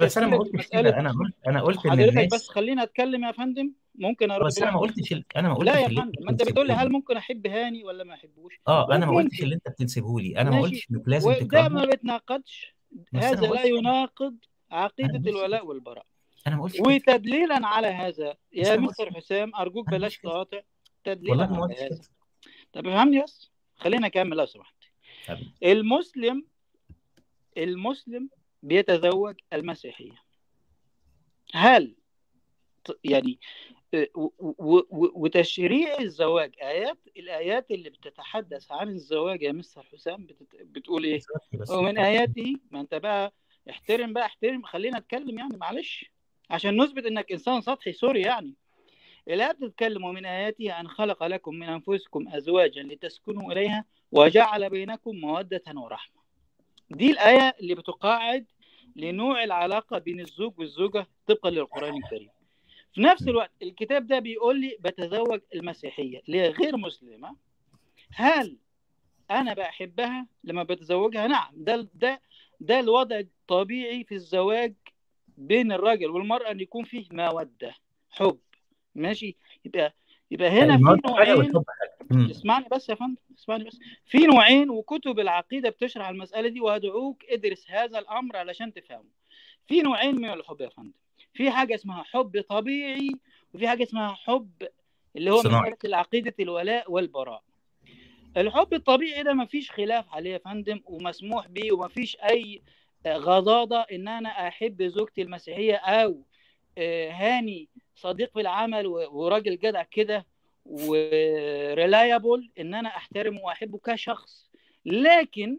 بس أنا ما قلتش كده أنا قلت أنا قلت ان حضرتك الناس بس خليني اتكلم يا فندم ممكن ارد بس أنا ما؟ قلتش ال- أنا ما قلتش لا يا فندم ما انت بتقول لي هل ممكن احب هاني ولا ما احبوش آه أنا ما قلتش. اللي انت بتنسبه لي أنا ما. قلتش انك لازم وده تكرهه ما بيتناقضش هذا لا. يناقض عقيده الولاء والبراء أنا ما قلتش. وتدليلا على هذا يا مستر حسام ارجوك بلاش. تقاطع تدليلا على هذا طب افهمني بس خلينا اكمل لو سمحت. المسلم المسلم بيتزوج المسيحية. هل يعني آه، وتشريع الزواج آيات الآيات اللي بتتحدث عن الزواج يا مستر حسام بتت- بتقول إيه؟ ومن آياته ما أنت بقى احترم بقى احترم خلينا أتكلم يعني معلش. عشان نثبت إنك إنسان سطحي سوري يعني. الآية بتتكلم ومن آياته أن خلق لكم من أنفسكم أزواجا لتسكنوا إليها وجعل بينكم مودة ورحمة. دي الآية اللي بتقاعد لنوع العلاقة بين الزوج والزوجة طبقا للقرآن الكريم. في نفس الوقت الكتاب ده بيقول لي بتزوج المسيحية. اللي هي غير مسلمة. هل أنا بحبها لما بتزوجها نعم ده ده ده الوضع الطبيعي في الزواج بين الراجل والمرأة أن يكون فيه مودة حب. ماشي؟ يبقى يبقى هنا في نوعين. مم. اسمعني بس يا فندم اسمعني بس في نوعين وكتب العقيدة بتشرح المسألة دي وادعوك ادرس هذا الأمر علشان تفهمه في نوعين من الحب يا فندم في حاجة اسمها حب طبيعي وفي حاجة اسمها حب اللي هو. مساله عقيده الولاء والبراء الحب الطبيعي ده مفيش خلاف عليه يا فندم ومسموح به ومفيش أي غضاضة إن أنا أحب زوجتي المسيحية أو آه، هاني صديق في العمل وراجل جدع كده وريلايبل إن أنا أحترمه وأحبه كشخص. لكن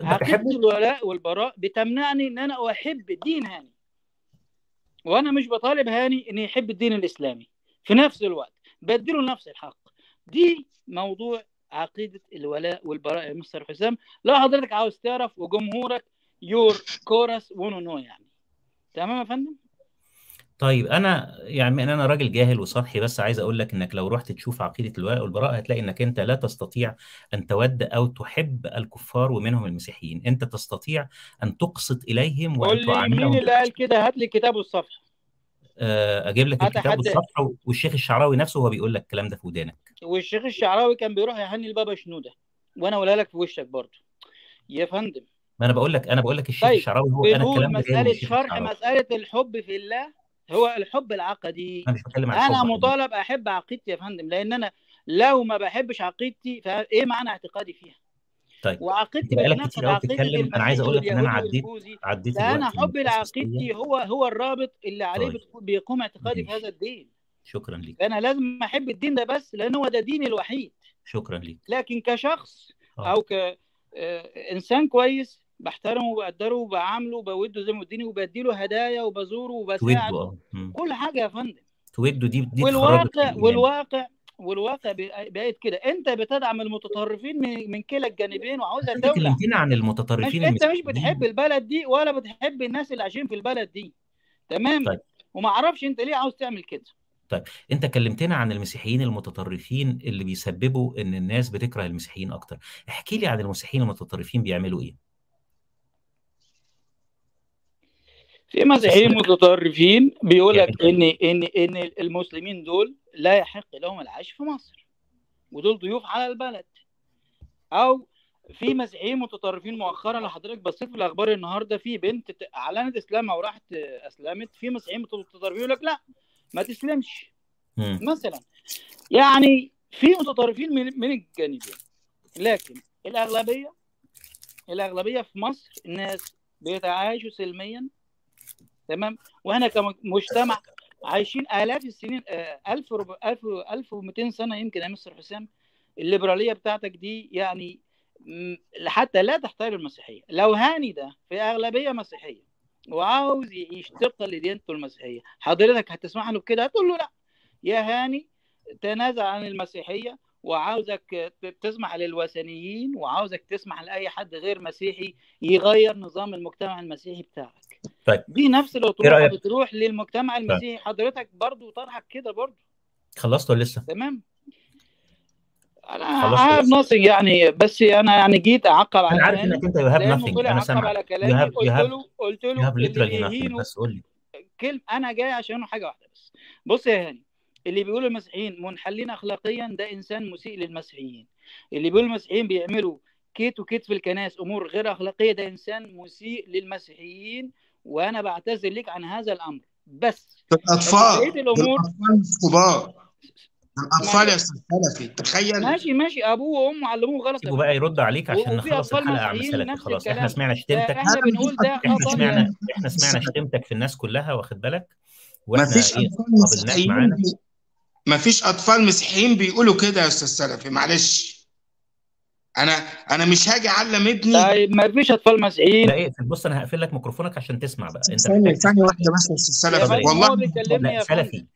عقيده الولاء والبراء بتمنعني إن أنا أحب دين هاني. وأنا مش بطالب هاني ان يحب الدين الإسلامي. في نفس الوقت بديله نفس الحق. دي موضوع عقيدة الولاء والبراء يا مستر حسام. لو حضرتك عاوز تعرف وجمهورك of course you know يعني. تمام يا فندم؟ طيب أنا يعني إن أنا راجل جاهل وسطحي بس عايز أقول لك إنك لو رحت تشوف عقيدة الولاء والبراء هتلاقي إنك أنت لا تستطيع أن تود أو تحب الكفار ومنهم المسيحيين. أنت تستطيع أن تقسط إليهم وأن تعاملهم مين اللي قال كده؟ هات لي الكتاب والصفحه آه، أجيب لك الكتاب. والصفحة والشيخ الشعراوي نفسه هو بيقول لك الكلام ده في ودانك. والشيخ الشعراوي كان بيروح يهني البابا شنودة وأنا أقولها لك في وشك برضه. يا فندم. ما أنا بقول لك أنا بقول لك الشيخ طيب، الشعراوي هو أنا الكلام ده مسألة شرح مسألة الحب في الله هو الحب العقدي. أنا بتكلم عن أنا مطالب أحب عقيدتي يا فندم لأن أنا لو ما بحبش عقيدتي فإيه معنى اعتقادي فيها؟ طيب وعقيدتي عقيدة بتتكلم. أنا عايز أقول لك إن أنا عديت عديت أنا حبي. لعقيدتي هو هو الرابط اللي عليه طيب. بيقوم اعتقادي في. هذا الدين. شكرا ليك. فانا لازم أحب الدين ده بس لأن هو ده ديني الوحيد. شكرا ليك. لكن كشخص آه. أو كانسان كويس بحترمه وبقدره وبعامله وبوده زي ما اديني وبديله هدايا وبزوره وبساعده. آه مم. كل حاجة يا فندم. توده دي دي والواقع الإيمان. والواقع والواقع بقيت كده. انت بتدعم المتطرفين من, من كلا الجانبين وعاوزها انت الدولة. كلمتنا عن مش المتطرفين انت مش. بتحب البلد دي ولا بتحب الناس اللي عايشين في البلد دي. تمام؟ طيب. وما أعرفش انت ليه عاوز تعمل كده. انت كلمتنا عن المسيحيين المتطرفين اللي بيسببوا إن الناس بتكره المسيحيين أكتر. احكي لي عن المسيحيين المتطرفين بيعملوا إيه. في مسيحيين متطرفين بيقول لك ان يعني ان ان المسلمين دول لا يحق لهم العيش في مصر ودول ضيوف على البلد أو في مسيحيين متطرفين مؤخرا لو حضرتك بصيت في الأخبار النهارده في بنت أعلنت إسلامها وراحت أسلمت في مسيحيين متطرفين يقول لك لا ما تسلمش. مثلا يعني في متطرفين من من الجانبين لكن الاغلبيه الأغلبية في مصر الناس بيتعايشوا سلميا تمام؟ وإحنا كمجتمع عايشين آلاف السنين آه، 1000 ورب- 1000 1200 سنة يمكن يا مستر حسام. الليبرالية بتاعتك دي يعني حتى لا تحترم المسيحية. لو هاني ده في أغلبية مسيحية وعاوز طبقا لديانته المسيحية حضرتك هتسمح له بكده؟ هتقول له لا. يا هاني تنازع عن المسيحية وعاوزك تسمح للوثنيين وعاوزك تسمح لأي حد غير مسيحي يغير نظام المجتمع المسيحي بتاعك. طيب. دي نفس إيه الاطروحه رأيك؟ بتروح للمجتمع المسيحي. حضرتك برضو طرحك كده برضو. خلصت ولا لسه؟ تمام. أنا هاف لسه. نوثينج يعني بس أنا يعني جيت أعقب على أنا عارف إنك أنت يو هاف طلع أنا على you كلامي. have you قلت له literally nothing. بيهينوا بس قول لي. كلمة. أنا جاي عشانه حاجة واحدة بس. بص يا هاني اللي بيقول المسيحيين منحلين أخلاقيا ده إنسان مسيء للمسيحيين. اللي بيقول المسيحيين بيعملوا كيت وكيت في الكنائس أمور غير أخلاقية ده إنسان مسيء للمسيحيين. وأنا بعتذر لك عن هذا الأمر. بس الأطفال. بقية الأمور. الأطفال مش كبار. الأطفال يا أستاذ سلفي. تخيل. ماشي ماشي. أبوه وأمه علموه غلط. سيبه بقى يرد عليك عشان نخلص الحلقة عم مسيحيين سلفي. خلاص. إحنا سمعنا شتمتك. إحنا بنقول ده إحنا خطأ سمعنا يعني. إحنا سمعنا شتمتك في الناس كلها واخد بالك؟ وإحنا مفيش إيه أطفال مسيحيين بي... مفيش أطفال مسيحيين بيقولوا كده يا أستاذ سلفي. معلش. أنا أنا مش هاجي أعلم ابني. طيب ما فيش أطفال مسيحيين لا اقفل بص أنا هقفل لك ميكروفونك عشان تسمع بقى. أنت ثانية تسمع واحدة بس يا أستاذ يا سلفي فندم والله هو بيكلمني لا يا فندم. سلفي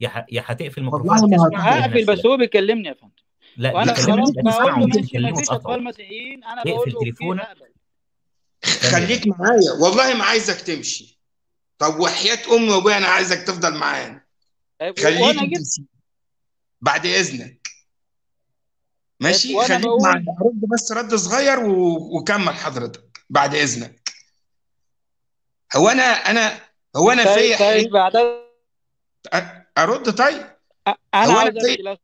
يا ح- يا هتقفل ميكروفونك هقفل بس هو بيكلمني يا فندم. لا وأنا خلاص بقول له ماشي ما فيش أطفال مسيحيين أنا اقفل بقول له okay تليفونك. خليك معايا. والله ما عايزك تمشي. طب وحياة أمي وأبويا أنا عايزك تفضل معانا. طيب خليك. بعد إذنك. ماشي خليك بقول- معايا. رد بس رد صغير و... وكمل حضرتك بعد إذنك. هو أنا أنا هو أنا طيب فيا حيل طيب بعد أرد طيب؟ أنا عاوز امشي لو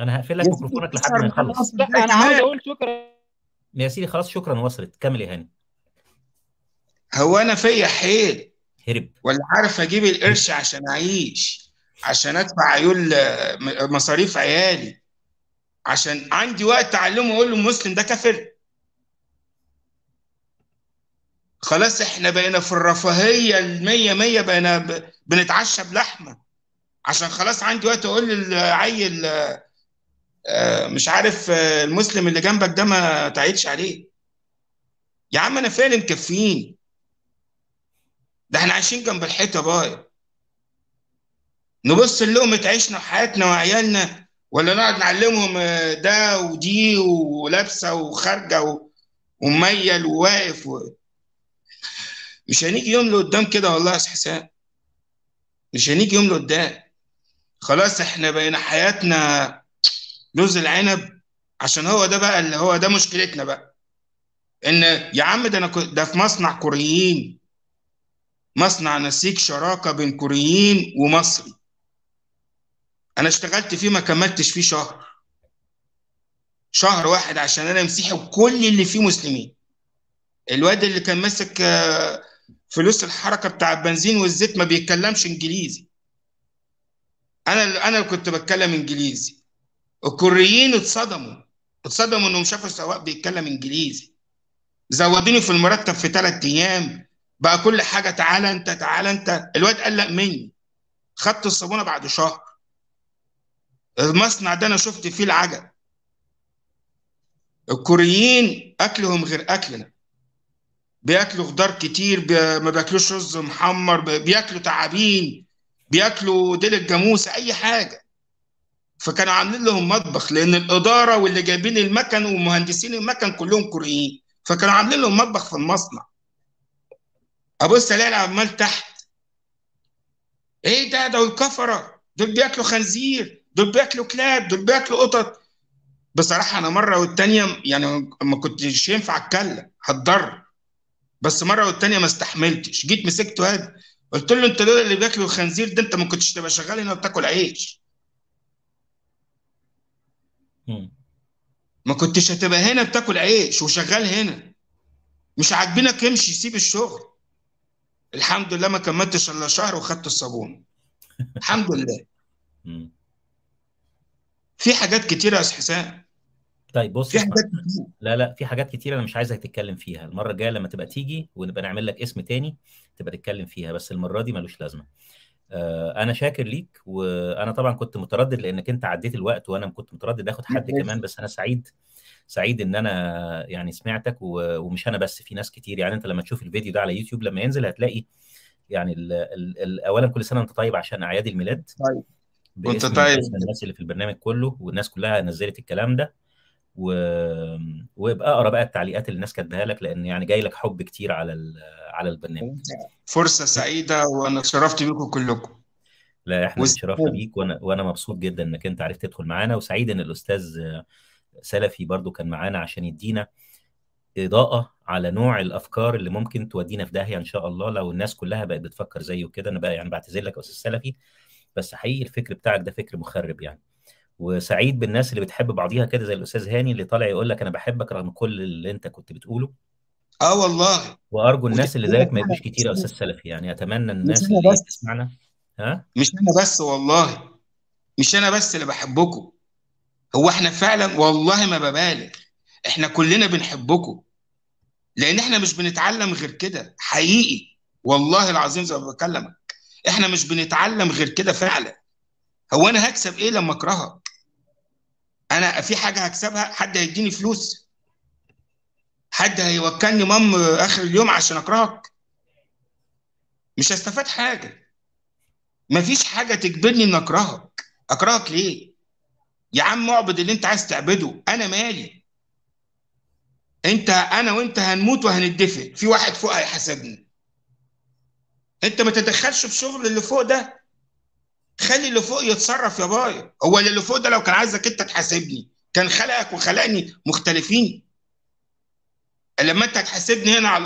أنا هقفل لك ميكروفونك لحد ما خلاص يخلص أنا عاوز كمان. أقول شكرا. يا سيدي خلاص شكرا وصلت. كمل يا هاني. هو أنا فيا حيل. هرب. ولا عارف أجيب القرش عشان أعيش عشان أدفع عيول مصاريف عيالي. عشان عندي وقت أعلمه أقول له مسلم ده كافر. خلاص إحنا بقينا في الرفاهية المية مية بقينا. بنتعشى بلحمة. عشان خلاص عندي وقت أقول للعيل آه، مش عارف آه، المسلم اللي جنبك ده ما تعيدش عليه. يا عم أنا فعلا مكفيني ده إحنا عايشين جنب الحيطة باي. نبص لقمة عيشنا وحياتنا وعيالنا ولا نقعد نعلمهم آه، ده ودي ولابسة وخارجة و- ومميل وواقف و... مش هنيجي يوم لقدام كده والله يا حسام. مش هنيجي يوم لقدام. خلاص إحنا بقينا حياتنا لوز العنب عشان هو ده بقى اللي هو ده مشكلتنا بقى. إن يا عم ده أنا ده في مصنع كوريين. مصنع نسيج شراكة بين كوريين ومصري. أنا اشتغلت فيه ما كملتش فيه شهر. شهر واحد عشان أنا مسيحي وكل اللي فيه مسلمين. الواد اللي كان ماسك آه، فلوس الحركة بتاع البنزين والزيت ما بيتكلمش إنجليزي. أنا أنا كنت بتكلم إنجليزي. الكوريين اتصدموا. اتصدموا إنهم شافوا السواق بيتكلم إنجليزي. زودوني في المرتب في ثلاث أيام. بقى كل حاجة تعالى أنت تعالى أنت. الواد قلق مني. خدت الصابونة بعد شهر. المصنع ده أنا شفت فيه العجب. الكوريين أكلهم غير أكلنا. بياكلوا خضار كتير بي... ما بياكلوش رز محمر بي... بياكلوا تعابين بياكلوا ديل الجاموسه أي حاجة. فكانوا عاملين لهم مطبخ لأن الإدارة واللي جايبين المكن ومهندسين المكن كلهم كوريين. فكانوا عاملين لهم مطبخ في المصنع. ابص الاقي العمال تحت. إيه ده؟ ده الكفرة. دول بياكلوا خنزير. دول بياكلوا كلاب دول بياكلوا قطط. بصراحة أنا مرة والتانية يعني ما كنتش ينفع أتكلم هتضر. بس مرة والتانية ما استحملتش. جيت مسكته واد قلت له أنت دول اللي بياكلوا الخنزير ده أنت ما كنتش تبقى شغال هنا وبتاكل عيش. ما كنتش هتبقى هنا بتاكل عيش وشغال هنا. مش عاجبينك امشي سيب الشغل. الحمد لله ما كملتش إلا شهر وخدت الصابون. الحمد لله. في حاجات كتيرة يا أستاذ حسام. طيب بص في حاجات كتير لا لا في حاجات كتير أنا مش عايزك تتكلم فيها. المرة الجاية لما تبقى تيجي ونبقى نعمل لك اسم تاني تبقى تتكلم فيها بس المرة دي ملوش لازمة. آه، أنا شاكر ليك وأنا طبعا كنت متردد لأنك أنت عديت الوقت وأنا كنت متردد آخد حد كمان بس أنا سعيد سعيد إن أنا يعني سمعتك ومش أنا بس في ناس كتير. يعني أنت لما تشوف الفيديو ده على يوتيوب لما ينزل هتلاقي يعني ال ال ال اولا كل سنة وأنت طيب عشان أعياد الميلاد. طيب. وانت طيب. الناس اللي في البرنامج كله والناس كلها نزلت الكلام ده. و... وابقى أقرأ بقى التعليقات اللي الناس كاتباها لك لأن يعني جاي لك حب كتير على ال... على البرنامج. فرصة سعيدة وأنا اتشرفت بيكم كلكم. لا إحنا اتشرفنا بيك وأنا وأنا مبسوط جدا إنك أنت عرفت تدخل معانا. وسعيد إن الأستاذ سلفي برضو كان معانا عشان يدينا إضاءة على نوع الأفكار اللي ممكن تودينا في داهية إن شاء الله. لو الناس كلها بقت بتفكر زيه كده أنا بقى يعني بعتذر لك يا أستاذ سلفي. بس حقيقي الفكر بتاعك ده فكر مخرب يعني. وسعيد بالناس اللي بتحب بعضيها كده زي الأستاذ هاني اللي طالع يقول لك أنا بحبك رغم كل اللي أنت كنت بتقوله. آه والله. وأرجو الناس اللي زيك ما يبقوش كتير يا أستاذ سلفي يعني. أتمنى مش الناس أنا اللي بس. تسمعنا. ها؟ مش أنا بس والله. مش أنا بس اللي بحبكم. هو إحنا فعلا والله ما ببالغ. إحنا كلنا بنحبكم. لأن إحنا مش بنتعلم غير كده. حقيقي. والله العظيم زي ما بكلمك. إحنا مش بنتعلم غير كده فعلا. هو أنا هكسب إيه لما أكرهك؟ أنا في حاجة هكسبها؟ حد هيديني فلوس؟ حد هيوكلني مام آخر اليوم عشان أكرهك؟ مش هستفاد حاجة. مفيش حاجة تجبرني إن أكرهك. أكرهك ليه؟ يا عم اعبد اللي أنت عايز تعبده. أنا مالي؟ أنت أنا وأنت هنموت وهندفن في واحد فوق هيحاسبني. أنت ما تدخلش في شغل اللي فوق ده. خلي اللي فوق يتصرف يا بايا هو اللي فوق ده لو كان عايزك أنت تحاسبني كان خلقك وخلقني مختلفين. لما أنت هتحاسبني هنا على